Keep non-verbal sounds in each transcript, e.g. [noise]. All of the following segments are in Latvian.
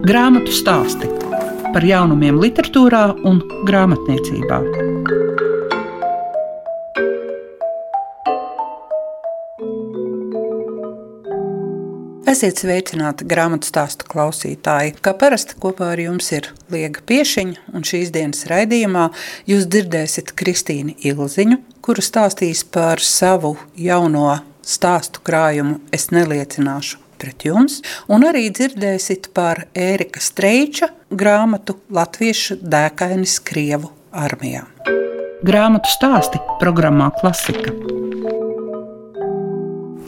Grāmatu stāsti par jaunumiem, literatūrā un grāmatniecībā. Esiet sveicināti grāmatu stāstu klausītāji. Kā parasti kopā ar jums ir Liega Piešiņa, un šīs dienas raidījumā jūs dzirdēsiet Kristīnu Ilziņu, kuru stāstīs par savu jauno stāstu krājumu Es neliecināšu pret jums, un arī dzirdēsiet par Ērika Streiča grāmatu Latviešu dēkainis Krievu armijā. Grāmatu stāsti programmā Klasika.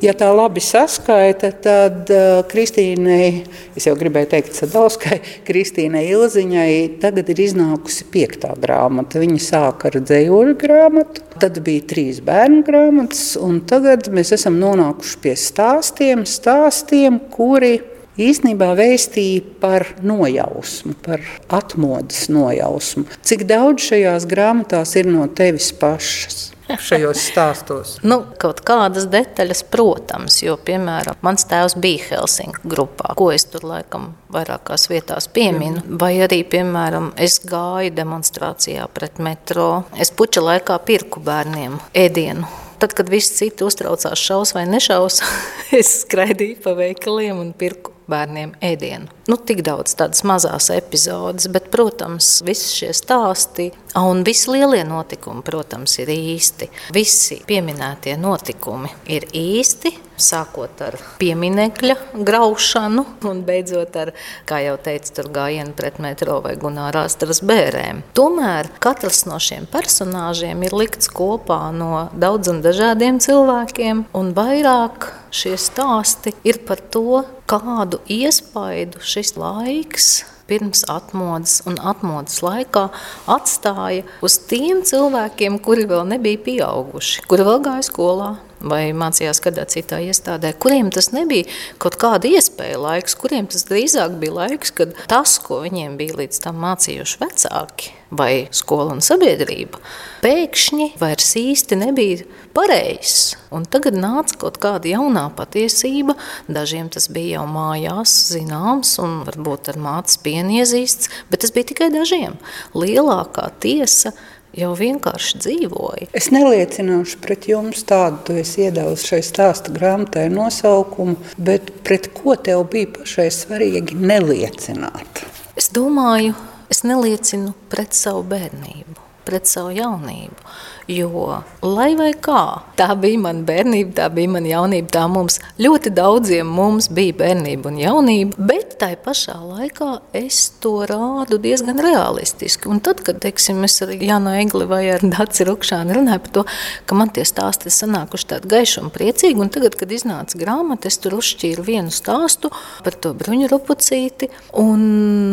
Ja tā labi saskaita, tad uh, Kristīnai, es jau gribēju teikt, Sadalskai, [laughs] Kristīnai Ilziņai tagad ir iznākusi piektā grāmata. Viņa sāka ar dzējoļu grāmatu, tad bija trīs bērnu grāmatas, un tagad mēs esam nonākuši pie stāstiem, stāstiem, kuri īstenībā vēstīja par nojausmu, par atmodas nojausmu. Cik daudz šajās grāmatās ir no tevis pašas? Šajos stāstos? nu, kaut kādas detaļas, protams, jo, piemēram, mans tēvs bija Helsinku grupā, ko es tur laikam vairākās vietās pieminu. Vai arī, piemēram, es gāju demonstrācijā pret metro. Es puča laikā pirku bērniem ēdienu. Tad, kad visi citi uztraucās, šaus vai nešaus, [laughs] es skraidīju pa veikaliem un pirku bērniem ēdienu. Nu, tik daudz tādas mazas epizodes, bet, protams, visi šie stāsti un visi lielie notikumi, protams, ir īsti. Visi pieminētie notikumi ir īsti, sākot ar pieminiekļa graušanu un beidzot ar, kā jau teicu, gājienu pret metro vai gunārās tras bērēm. Tomēr katrs no šiem personāžiem ir likts kopā no daudziem dažādiem cilvēkiem un vairāk šie stāsti ir par to, kādu iespaidu šis laiks pirms atmodas un atmodas laikā atstāja uz tiem cilvēkiem, kuri vēl nebija pieauguši, kuri vēl gāja skolā, vai mācījās kādā citā iestādē, kuriem tas nebija kaut kāda iespēja laiks, kuriem tas drīzāk bija laiks, kad tas, ko viņiem bija līdz tam mācījuši vecāki vai skola un sabiedrība, pēkšņi vairs īsti nebija pareizs. Un tagad nāca kaut kāda jaunā patiesība. Dažiem tas bija jau mājās zināms un varbūt ar mātes pienu iezīsts, bet tas bija tikai dažiem. Lielākā tiesa jau vienkārši dzīvoja. Es neliecināšu pret jums tādu, tu esi iedavusi šai stāstu grāmatai nosaukumu, bet pret ko tev bija pašai svarīgi neliecināt? Es domāju, es neliecinu pret savu bērnību, pret savu jaunību. Jo, lai vai kā, tā bija mana bērnība, tā bija mana jaunība. Tā mums ļoti daudziem mums bija bērnība un jaunība, bet tai pašā laikā es to rādu diezgan realistiski. Un tad, kad teiksim, es ar Jānu Egli vai ar Dāci Rukšānu runāju par to, ka man tie stāsti ir sanākuši tādi gaiši un priecīgi, un tagad, kad iznāca grāmata, es tur uzšķīru vienu stāstu par to bruņu rupucīti, un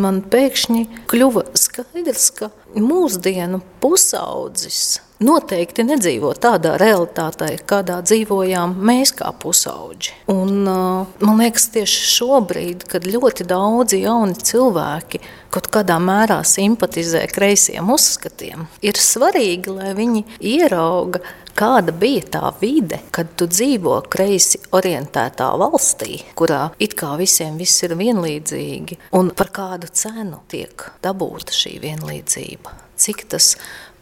man pēkšņi kļuva skaidrs, ka mūsdienu pusaudzis noteikti nedzīvo tādā realitātē, kādā dzīvojām mēs kā pusauģi. Un, man liekas, tieši šobrīd, kad ļoti daudzi jauni cilvēki kaut kādā mērā simpatizē kreisiem uzskatiem, ir svarīgi, lai viņi ierauga, kāda bija tā vide, kad tu dzīvo kreisi orientētā valstī, kurā it kā visiem viss ir vienlīdzīgi, un par kādu cenu tiek dabūta šī vienlīdzība. Cik tas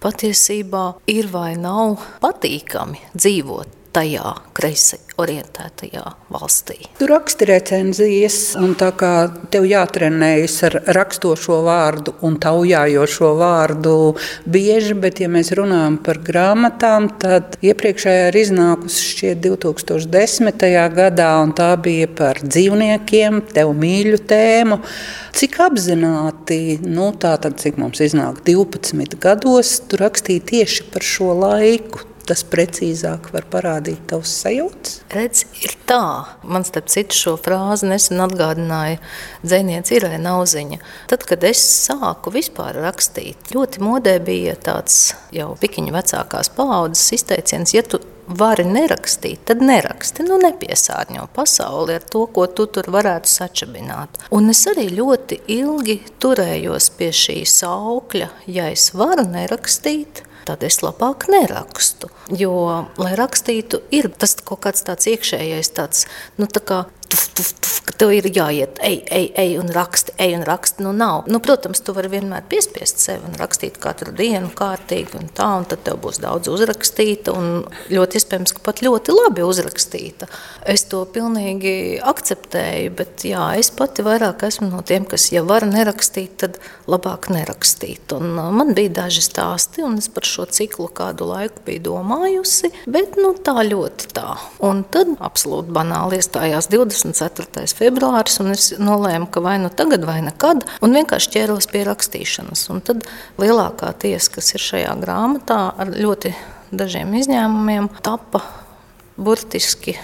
patiesībā ir vai nav patīkami dzīvot tajā kreisi orientētajā valstī. Tu raksti recenzijas, un tā kā tev jātrenējas ar rakstošo vārdu un taujājošo vārdu bieži, bet ja mēs runājam par grāmatām, tad iepriekšējā ir iznākusi šķiet 2010. gadā, un tā bija par dzīvniekiem, tev mīļu tēmu. Cik apzināti, nu tā tad, cik mums iznāk 12 gados, tu rakstīji tieši par šo laiku, tas precīzāk var parādīt tavs sajūtas? Redz, ir tā. Man starp citu šo frāzi nesen atgādināja dzēniece Irēna Auziņa. Tad, kad es sāku vispār rakstīt, ļoti modē bija tāds jau pikiņu vecākās paaudzes izteiciens, ja tu vari nerakstīt, tad neraksti. Nu, nepiesārņo pasauli ar to, ko tu tur varētu sačabināt. Un es arī ļoti ilgi turējos pie šī saukļa, ja es varu nerakstīt, tad es labāk nerakstu. Jo, lai rakstītu, ir tas kaut kāds tāds iekšējais, tāds, nu, tā kā tuf, tuf, tuf, ka tev ir jāiet, ej, ej, ej un raksti, ej un raksti. Nu, nav. Nu, protams, tu vari vienmēr piespiest sevi un rakstīt katru dienu kārtīgi, un tā, un tad tev būs daudz uzrakstīta, un ļoti iespējams, ka pat ļoti labi uzrakstīta. Es to pilnīgi akceptēju, bet jā, es pati vairāk esmu no tiem, kas, ja var nerakstīt, tad labāk nerakstīt. Un uh, man bija daži stāsti, un es par šo ciklu kādu laiku biju domājusi, bet nu, tā ļoti tā. Un tad absolūti banāli iestājās 24. februāris, un es nolēmu, ka vai nu tagad, vai nekad, un vienkārši ķēros pie rakstīšanas. Un tad lielākā tiesa, kas ir šajā grāmatā, ar ļoti dažiem izņēmumiem, tapa burtiski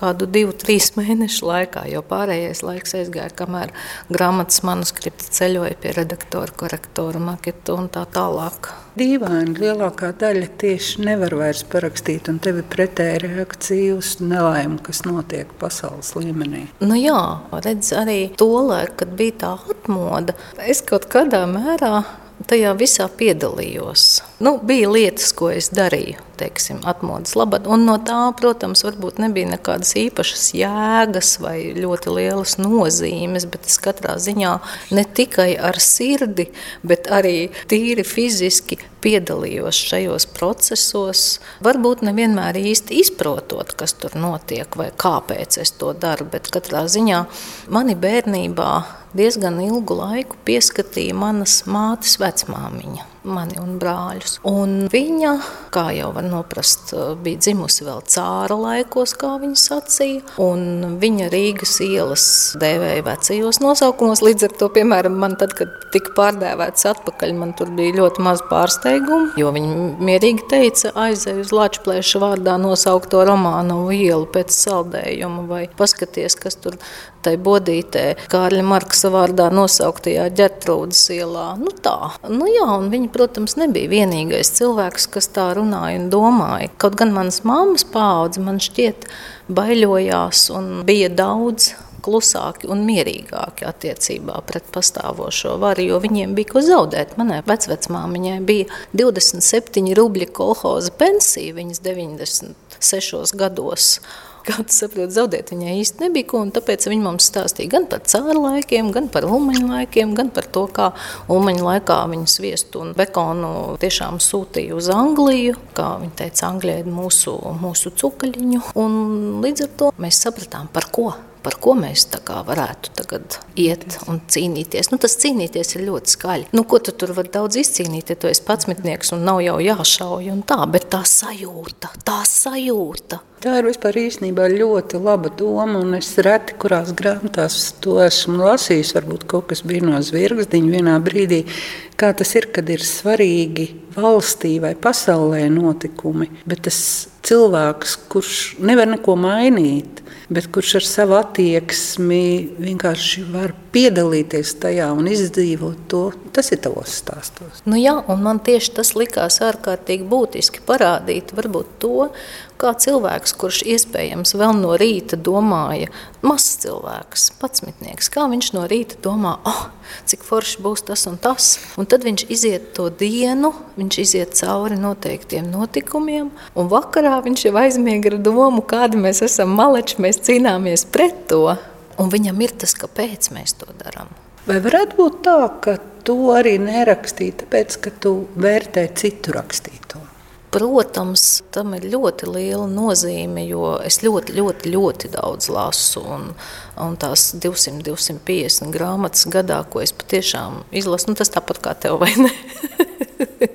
kādu divu, trīs [laughs] mēnešu laikā, jo pārējais laiks aizgāja, kamēr grāmatas manuskripts ceļoja pie redaktora, korektora, maketu un tā tālāk. Dīvaini lielākā daļa tieši nevar vairs parakstīt, un tev ir pretēja reakcija uz nelaimi, kas notiek pasaules līmenī. Nu jā, redz arī to laiku, kad bija tā atmoda. Es kaut kādā mērā tajā visā piedalījos. Nu, bija lietas, ko es darīju, teiksim, atmodas labad. Un no tā, protams, varbūt nebija nekādas īpašas jēgas vai ļoti lielas nozīmes, bet es katrā ziņā ne tikai ar sirdi, bet arī tīri fiziski piedalījos šajos procesos. Varbūt nevienmēr īsti izprotot, kas tur notiek vai kāpēc es to daru, bet katrā ziņā mani bērnībā diezgan ilgu laiku pieskatīja manas mātes vecmāmiņa mani un brāļus. Un viņa, kā jau var noprast, bija dzimusi vēl cāra laikos, kā viņa sacīja. Viņa Rīgas ielas dēvēja vecajos nosaukumos. Līdz ar to, piemēram, man tad, kad tika pārdēvēts atpakaļ, man tur bija ļoti maz pārsteigumu. Jo viņa mierīgi teica, aizej uz Latvijas vārdā nosaukto romānu ielu pēc saldējuma, vai paskaties, kas tur tai bodītē, Kārļa Marksa vārdā nosauktajā ģertrūdas ielā. Nu tā, nu jā, un viņa protams, nebija vienīgais cilvēks, kas tā runāja un domāja. Kaut gan manas mammas paudze man šķiet baiļojās un bija daudz klusāki un mierīgāki attiecībā pret pastāvošo varu, jo viņiem bija ko zaudēt. Manai vecmāmiņai bija 27 rubļu kolhoza pensija viņas 96 gados. Kā tu saproti, zaudēt viņai īsti nebija ko, tāpēc viņa mums stāstīja gan par cāru laikiem, gan par ulmaņu laikiem, gan par to, kā ulmaņu laikā viņa sviestu un bekonu tiešām sūtīja uz Angliju, kā viņa teica, Anglijai mūsu, mūsu cukaļiņu, un līdz ar to mēs sapratām, par ko par ko mēs varētu tagad iet un cīnīties. Nu, tas cīnīties ir ļoti skaļi. Nu, ko tu tur vari daudz izcīnīt, ja tu esi patsmitnieks un nav jau jāšauj un tā, bet tā sajūta, tā sajūta. Tā ir vispār īstenībā ļoti laba doma, un es reti kurās grāmatās to esmu lasījis. Varbūt kaut kas bija no zvirgzdiņa vienā brīdī, kā tas ir, kad ir svarīgi valstī vai pasaulē notikumi, bet tas cilvēks, kurš nevar neko mainīt, bet kurš ar savu attieksmi vienkārši var piedalīties tajā un izdzīvot to, tas ir tavs stāstos. Nu jā, un man tieši tas likās ārkārtīgi būtiski parādīt varbūt to, kā cilvēks, kurš iespējams vēl no rīta domāja, mazs cilvēks, patsmitnieks, kā viņš no rīta domā, oh, cik forši būs tas un tas. Un tad viņš iziet to dienu, viņš iziet cauri noteiktiem notikumiem, un vakarā viņš jau aizmiega ar domu, kādi mēs esam maleči, mēs cīnāmies pret to. Un viņam ir tas, kāpēc mēs to darām. Vai varētu būt tā, ka tu arī nerakstīji, tāpēc ka tu vērtē citu rakstīto? Protams, tam ir ļoti liela nozīme, jo es ļoti, ļoti, ļoti daudz lasu. Un, un tās 200, 250 grāmatas gadā, ko es patiešām izlasu, nu, tas tāpat kā tev vai ne. [laughs]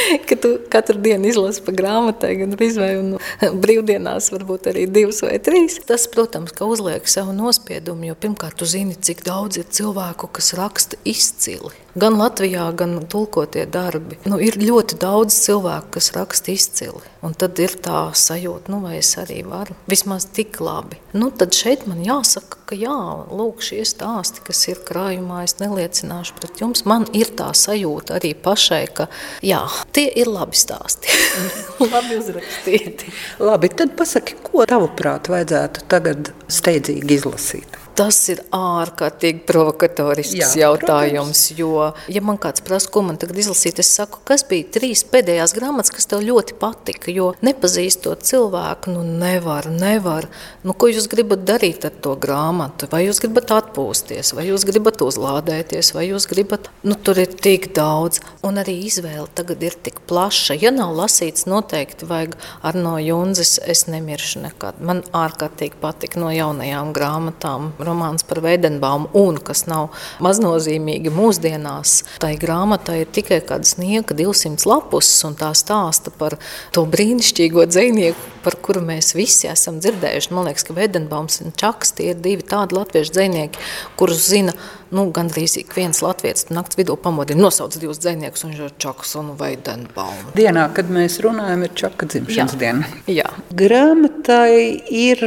[laughs] ka tu katru dienu izlasi pa grāmatai, gan arī [laughs] brīvdienās, varbūt arī divas vai trīs. Tas, protams, ka uzliek savu nospiedumu, jo pirmkārt, tu zini, cik daudz ir cilvēku, kas raksta izcili. Gan Latvijā, gan tulkotie darbi. Nu, ir ļoti daudz cilvēku, kas raksta izcili. Un tad ir tā sajūta, nu, vai es arī varu vismaz tik labi. Nu, tad šeit man jāsaka, ka jā, lūk, šie stāsti, kas ir krājumā, es neliecināšu pret jums. Man ir tā sajūta arī pašai, ka jā, tie ir labi stāsti. [laughs] labi uzrakstīti. Labi, tad pasaki, ko tavuprāt vajadzētu tagad steidzīgi izlasīt? Tas ir ārkārtīgi provokatorisks Jā, jautājums. Protams. Jo, ja man kāds prasa, ko man tagad izlasīt, es saku, kas bija trīs pēdējās grāmatas, kas tev ļoti patika. Jo nepazīstot cilvēku, nu nevar, nevar. Nu, ko jūs gribat darīt ar to grāmatu? Vai jūs gribat atpūsties, vai jūs gribat uzlādēties, vai jūs gribat. Nu, tur ir tik daudz, un arī izvēle tagad ir tik plaša. Ja nav lasīts, noteikti vajag ar no Junzes, es nemiršu nekad. Man ārkārtīgi patika no jaunajām grāmatām romāns par Veidenbaumu, un kas nav maznozīmīgi mūsdienās. Tai grāmatai ir tikai kādas nieka 200 lapus, un tā stāsta par to brīnišķīgo dzinieku, par kuru mēs visi esam dzirdējuši. Man liekas, ka Veidenbaums un Čaks tie ir divi tādi latviešu dzinieki, kurus zina nu, gandrīz ik viens latviečs naktas vidū pamodina, nosauc divus dziniekus, un viņš ir Čakas un Veidenbaumu. Dienā, kad mēs runājam, ir Čaka dzimšanas Jā. diena. Jā. Grāmatai ir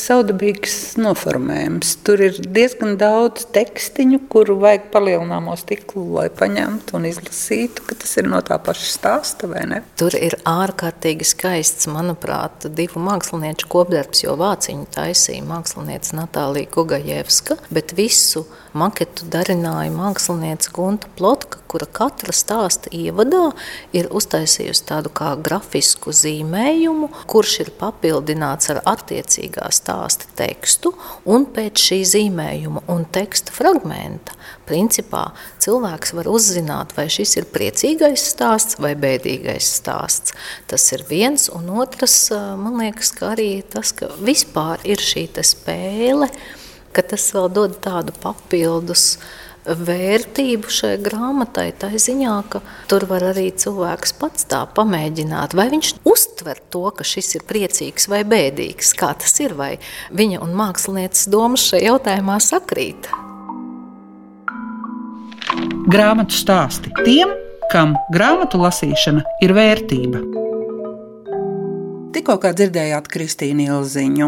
saudabīgs noformējums. Tur ir diezgan daudz tekstiņu, kuru vajag palielināmo stiklu, lai paņemtu un izlasītu, ka tas ir no tā paša stāsta, vai ne? Tur ir ārkārtīgi skaists, manuprāt, divu mākslinieku kopdarbs, jo vāciņu taisīja mākslinieca Natālija Kugajevska, bet visu maketu darināja mākslinieca Gunta Plotka, kura katra stāsta ievadā ir uztaisījusi tādu kā grafisku zīmējumu, kurš ir papildināts ar attiecīgā stāsta tekstu, un pēc šī zīmējuma un teksta fragmenta principā cilvēks var uzzināt, vai šis ir priecīgais stāsts vai bēdīgais stāsts. Tas ir viens, un otrs, man liekas, ka arī tas, ka vispār ir šī spēle, ka tas vēl dod tādu papildus vērtību šai grāmatai, tā ziņā, ka tur var arī cilvēks pats tā pamēģināt, vai viņš uztver to, ka šis ir priecīgs vai bēdīgs, kā tas ir, vai viņa un mākslinieces domas šajā jautājumā sakrīt. Grāmatu stāsti tiem, kam grāmatu lasīšana ir vērtība. Tikko dzirdējāt Kristīnu Ilziņu,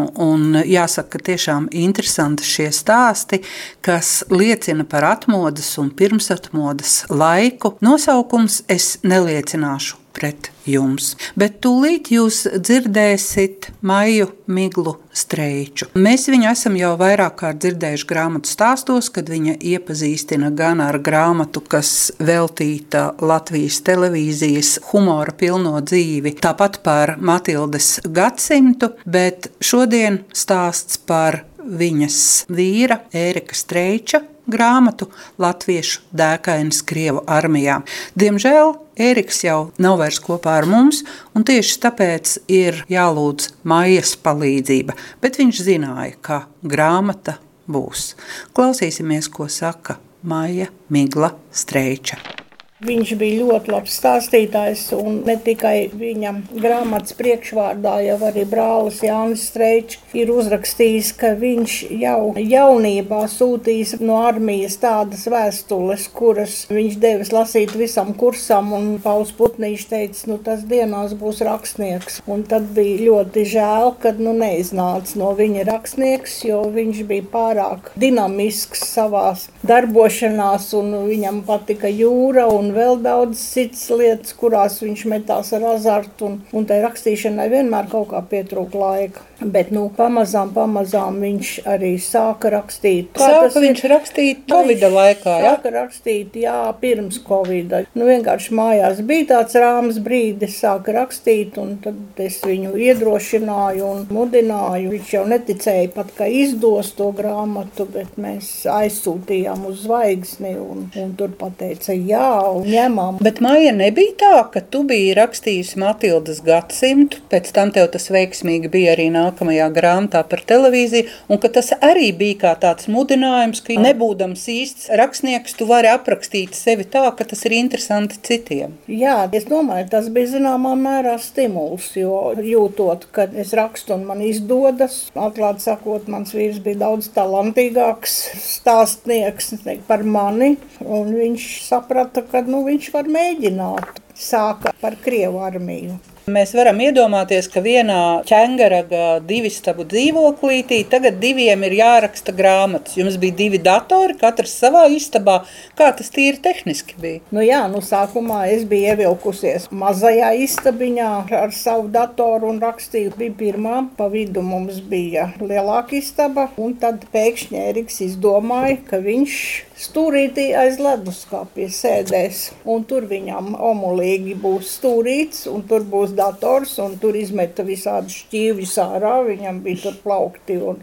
jāsaka, ka tiešām interesanti šie stāsti, kas liecina par atmodas un pirmsatmodas laiku. Nosaukums es neliecināšu pret jums. Bet tūlīt jūs dzirdēsiet maiju miglu streiču. Mēs viņu esam jau vairāk kārt dzirdējuši grāmatu stāstos, kad viņa iepazīstina gan ar grāmatu, kas veltīta Latvijas televīzijas humora pilno dzīvi, tāpat par Matildes gadsimtu, bet šodien stāsts par viņas vīra Ērika Streiča grāmatu Latviešu dēkainas Krievu armijā. Diemžēl Ēriks jau nav vairs kopā ar mums, un tieši tāpēc ir jālūdz mājas palīdzība, bet viņš zināja, ka grāmata būs. Klausīsimies, ko saka Maija Migla Streiča. Viņš bija ļoti labs stāstītājs, un ne tikai viņam grāmatas priekšvārdā, jau arī brālis Jānis Streičs ir uzrakstījis, ka viņš jau jaunībā sūtījis no armijas tādas vēstules, kuras viņš devis lasīt visam kursam, un Pauls Putnīšs teica, nu tas dienās būs rakstnieks. Un tad bija ļoti žēl, kad nu neiznāca no viņa rakstnieks, jo viņš bija pārāk dinamisks savās darbošanās, un viņam patika jūra un un vēl daudz citas lietas, kurās viņš metās ar azartu. Un, un tai rakstīšanai vienmēr kaut kā pietrūka laika. Bet nu, pamazām, pamazām viņš arī sāka rakstīt. Kā sāka viņš ir? rakstīt Covid laikā? Jā, sāka rakstīt, jā, pirms Covid. Nu, vienkārši mājās bija tāds rāms brīdis, sāka rakstīt, un tad es viņu iedrošināju un mudināju. Viņš jau neticēja pat, ka izdos to grāmatu, bet mēs aizsūtījām uz zvaigzni, un, un tur pateica jā, ņemam. Bet Maija nebija tā, ka tu biji rakstījusi Matildas gadsimtu, pēc tam tev tas veiksmīgi bija arī nākamajā grāmatā par televīziju, un ka tas arī bija kā tāds mudinājums, ka nebūdams īsts rakstnieks, tu vari aprakstīt sevi tā, ka tas ir interesanti citiem. Jā, es domāju, tas bija zināmā mērā stimuls, jo jūtot, ka es rakstu un man izdodas, atklāt sakot, mans vīrs bija daudz talantīgāks stāstnieks par mani, un viņš saprata, ka nu, viņš var mēģināt. Sāka par Krievu armiju. Mēs varam iedomāties, ka vienā ķēngaraga divi stabu dzīvoklītī tagad diviem ir jāraksta grāmatas. Jums bija divi datori, katrs savā istabā. Kā tas tīri tehniski bija? Nu jā, nu sākumā es biju ievilkusies mazajā istabiņā ar savu datoru un rakstīju. Bija pirmā, pa vidu mums bija lielāka istaba, un tad pēkšņi Eriks izdomāja, ka viņš stūrītī aiz leduskapja sēdēs, un tur viņam omulīgi būs stūrīts, un tur būs dators, un tur izmeta visādi šķīvļus ārā, viņam bija tur plaukti un,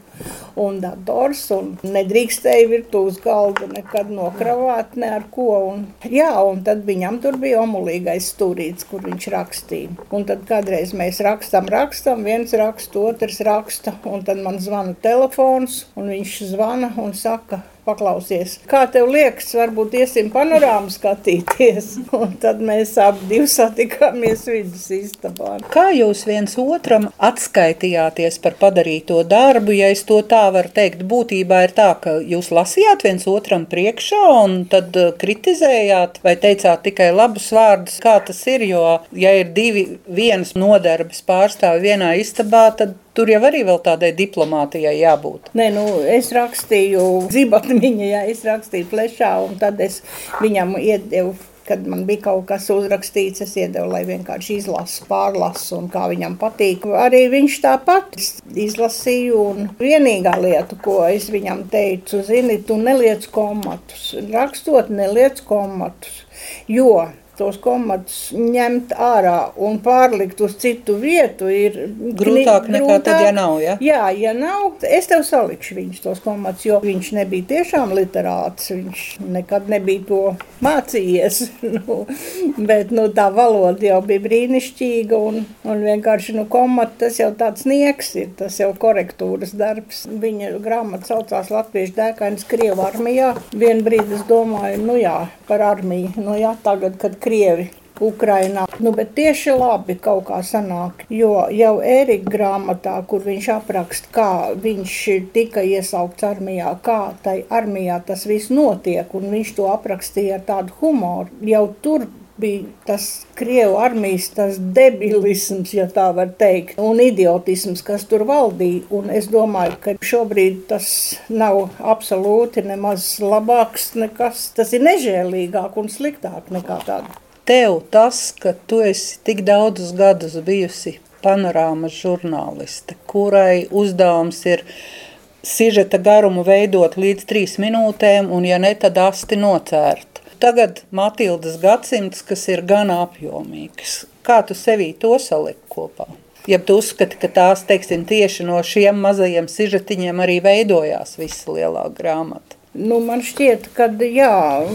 un dators, un nedrīkstēja virtūs galdu nekad nokravāt ne ar ko, un jā, un tad viņam tur bija omulīgais stūrīts, kur viņš rakstīja, un tad kādreiz mēs rakstam, rakstam, viens raksta, otrs raksta, un tad man zvana telefons, un viņš zvana un saka, paklausies. Kā tev liekas, varbūt iesim panorāmu skatīties? [laughs] Un tad mēs abi satikāmies vidus istabā. Kā jūs viens otram atskaitījāties par padarīto darbu? Ja es to tā varu teikt, būtībā ir tā, ka jūs lasījāt viens otram priekšā un tad uh, kritizējāt vai teicāt tikai labus vārdus, kā tas ir, jo ja ir divi vienas nodarbes pārstāvi vienā istabā, tad Tur jau arī vēl tādai diplomātijai jābūt. Nē, nu, es rakstīju [laughs] zibatmiņā, ja es rakstīju flešā, un tad es viņam iedevu kad man bija kaut kas uzrakstīts, es iedevu, lai vienkārši izlasu, pārlasu, un kā viņam patīk. Arī viņš tāpat. Izlasīja, un vienīgā lieta, ko es viņam teicu, zini, tu neliec komatus, rakstot neliec komatus, jo tos komatus ņemt ārā un pārlikt uz citu vietu ir grūtāk nekā grūtāk. tad, ja nav. Ja? Jā, ja nav, es tev salikšu viņus tos komatus, jo viņš nebija tiešām literāts, viņš nekad nebija to mācījies, [laughs] nu, bet nu, tā valoda jau bija brīnišķīga un, un vienkārši nu, komati tas jau tāds nieks ir, tas jau korektūras darbs. Viņa grāmata saucās Latviešu dēkainas Krievu armijā. Vien brīdi es domāju, nu jā, par armiju, nu jā, tagad, kad Krievi Ukrainā. Nu, bet tieši labi kaut kā sanāk, jo jau Ērika grāmatā, kur viņš apraksta, kā viņš tika iesaukts armijā, kā tai armijā tas viss notiek, un viņš to aprakstīja ar tādu humoru, jau tur bija tas krievu armijas tas debilisms, ja tā var teikt, un idiotisms, kas tur valdīja. Un es domāju, ka šobrīd tas nav absolūti nemaz labāks nekas. Tas ir nežēlīgāk un sliktāk nekā tāda. Tev tas, ka tu esi tik daudzus gadus bijusi panorāmas žurnāliste, kurai uzdevums ir sižeta garumu veidot līdz trīs minūtēm, un ja ne, tad asti nocērt Tagad Matildas gadsimts, kas ir gan apjomīgs. Kā tu sevī to saliki kopā? Ja tu uzskati, ka tās, teiksim, tieši no šiem mazajiem sižetiņiem arī veidojās visa lielā grāmata. Nu, man šķiet, ka, jā,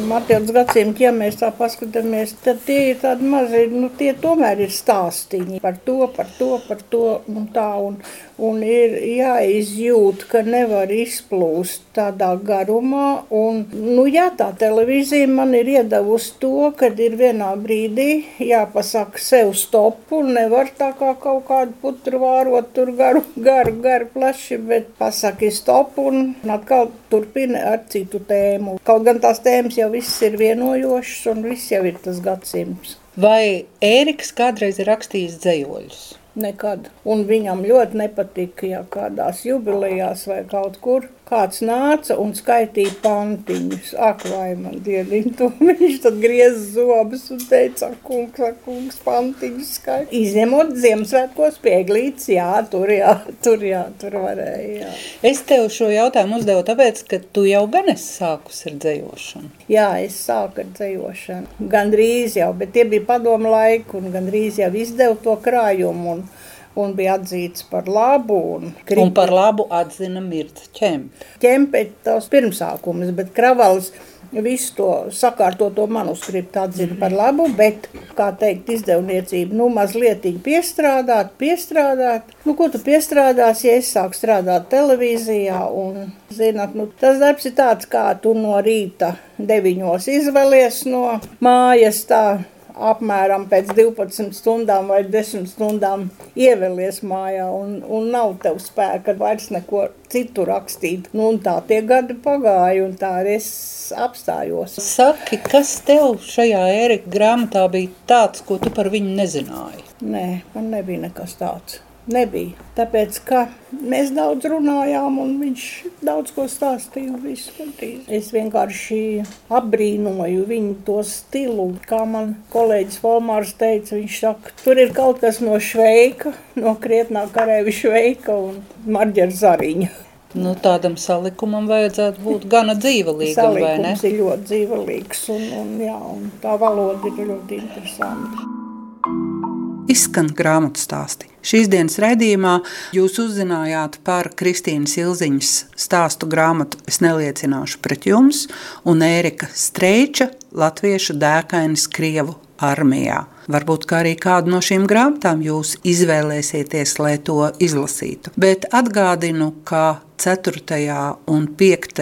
Matildas gadsimta, ja mēs tā paskatāmies, tad tie ir tādi mazi, nu, tie tomēr ir stāstiņi par to, par to, par to un tā, un, un ir jāizjūt, ka nevar izplūst tādā garumā, un, nu, jā, tā televīzija man ir iedavusi to, kad ir vienā brīdī jāpasaka sev stop, un nevar tā kā kaut kādu putru vārot tur garu, garu, garu plaši, bet pasaki stop, un atkal turpina ar citu tēmu. Kaut gan tās tēmas jau viss ir vienojošas un viss jau ir tas gadsimts. Vai Ēriks kādreiz ir rakstījis dzējoļus? Nekad. Un viņam ļoti nepatika, ja kādās jubilejās vai kaut kur kāds nāca un skaitīja pantiņus. Ak, vai man dieniņ, to viņš tad griez zobus un teica, ak, kungs, ak, kungs, pantiņus skait. Izņemot Ziemassvētkos pieglīts, jā, tur jā, tur jā, tur varēja, jā. Es tev šo jautājumu uzdevu tāpēc, ka tu jau gan esi sākus ar dzējošanu. Jā, es sāku ar dzējošanu. Gandrīz jau, bet tie bija padomu laiku un gandrīz jau izdevu to krājumu un un bija atzīts par labu. Un, kriti... un par labu atzina Mirta Čempe. Čempe tos pirmsākumus, bet Kravalis visu to sakārtoto manuskriptu atzina par labu, bet, kā teikt, izdevniecība, nu, mazliet piestrādāt, piestrādāt. Nu, ko tu piestrādās, ja es sāku strādāt televīzijā un, zināt, nu, tas darbs ir tāds, kā tu no rīta deviņos izvēlies no mājas tā apmēram pēc 12 stundām vai 10 stundām ievelies mājā un, un nav tev spēka vairs neko citu rakstīt. Nu, un tā tie gadi pagāja, un tā arī es apstājos. Saki, kas tev šajā ērika grāmatā bija tāds, ko tu par viņu nezināji? Nē, man nebija nekas tāds nebija. Tāpēc, ka mēs daudz runājām, un viņš daudz ko stāstīja. Es vienkārši apbrīnoju viņu to stilu. Kā man kolēģis Volmārs teica, viņš saka, tur ir kaut kas no Šveika, no krietnā karēvi Šveika un Marģera Zariņa. Nu, tādam salikumam vajadzētu būt gana dzīvelīgam, vai ne? Tas ir ļoti dzīvelīgs, un, un, jā, un tā valoda ir ļoti interesanta. Izskan grāmatu stāsti. Šīs dienas raidījumā jūs uzzinājāt par Kristīnas Ilziņas stāstu grāmatu Es neliecināšu pret jums un Ērika Streiča latviešu dēkainis Krievu armijā. Varbūt arī kādu no šīm grāmatām jūs izvēlēsieties, lai to izlasītu. Bet atgādinu, ka 4. un 5.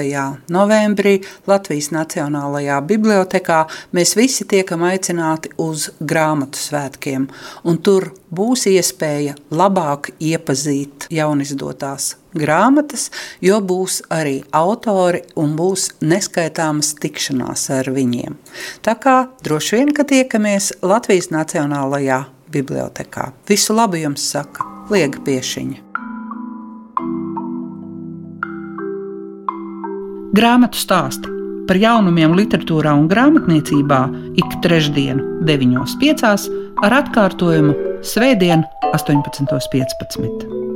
novembrī Latvijas Nacionālajā Bibliotekā mēs visi tiekam aicināti uz grāmatu svētkiem, un tur būs iespēja labāk iepazīt jaunizdotās grāmatas, jo būs arī autori un būs neskaitāmas tikšanās ar viņiem. Tā kā droši vien, ka tiekamies Latvijas Nacionālajā Bibliotekā. Visu labu jums saka Liega Piešiņa. Grāmatu stāsti par jaunumiem literatūrā un grāmatniecībā ik trešdienu, 9.5. ar atkārtojumu Svētdien, 18.15.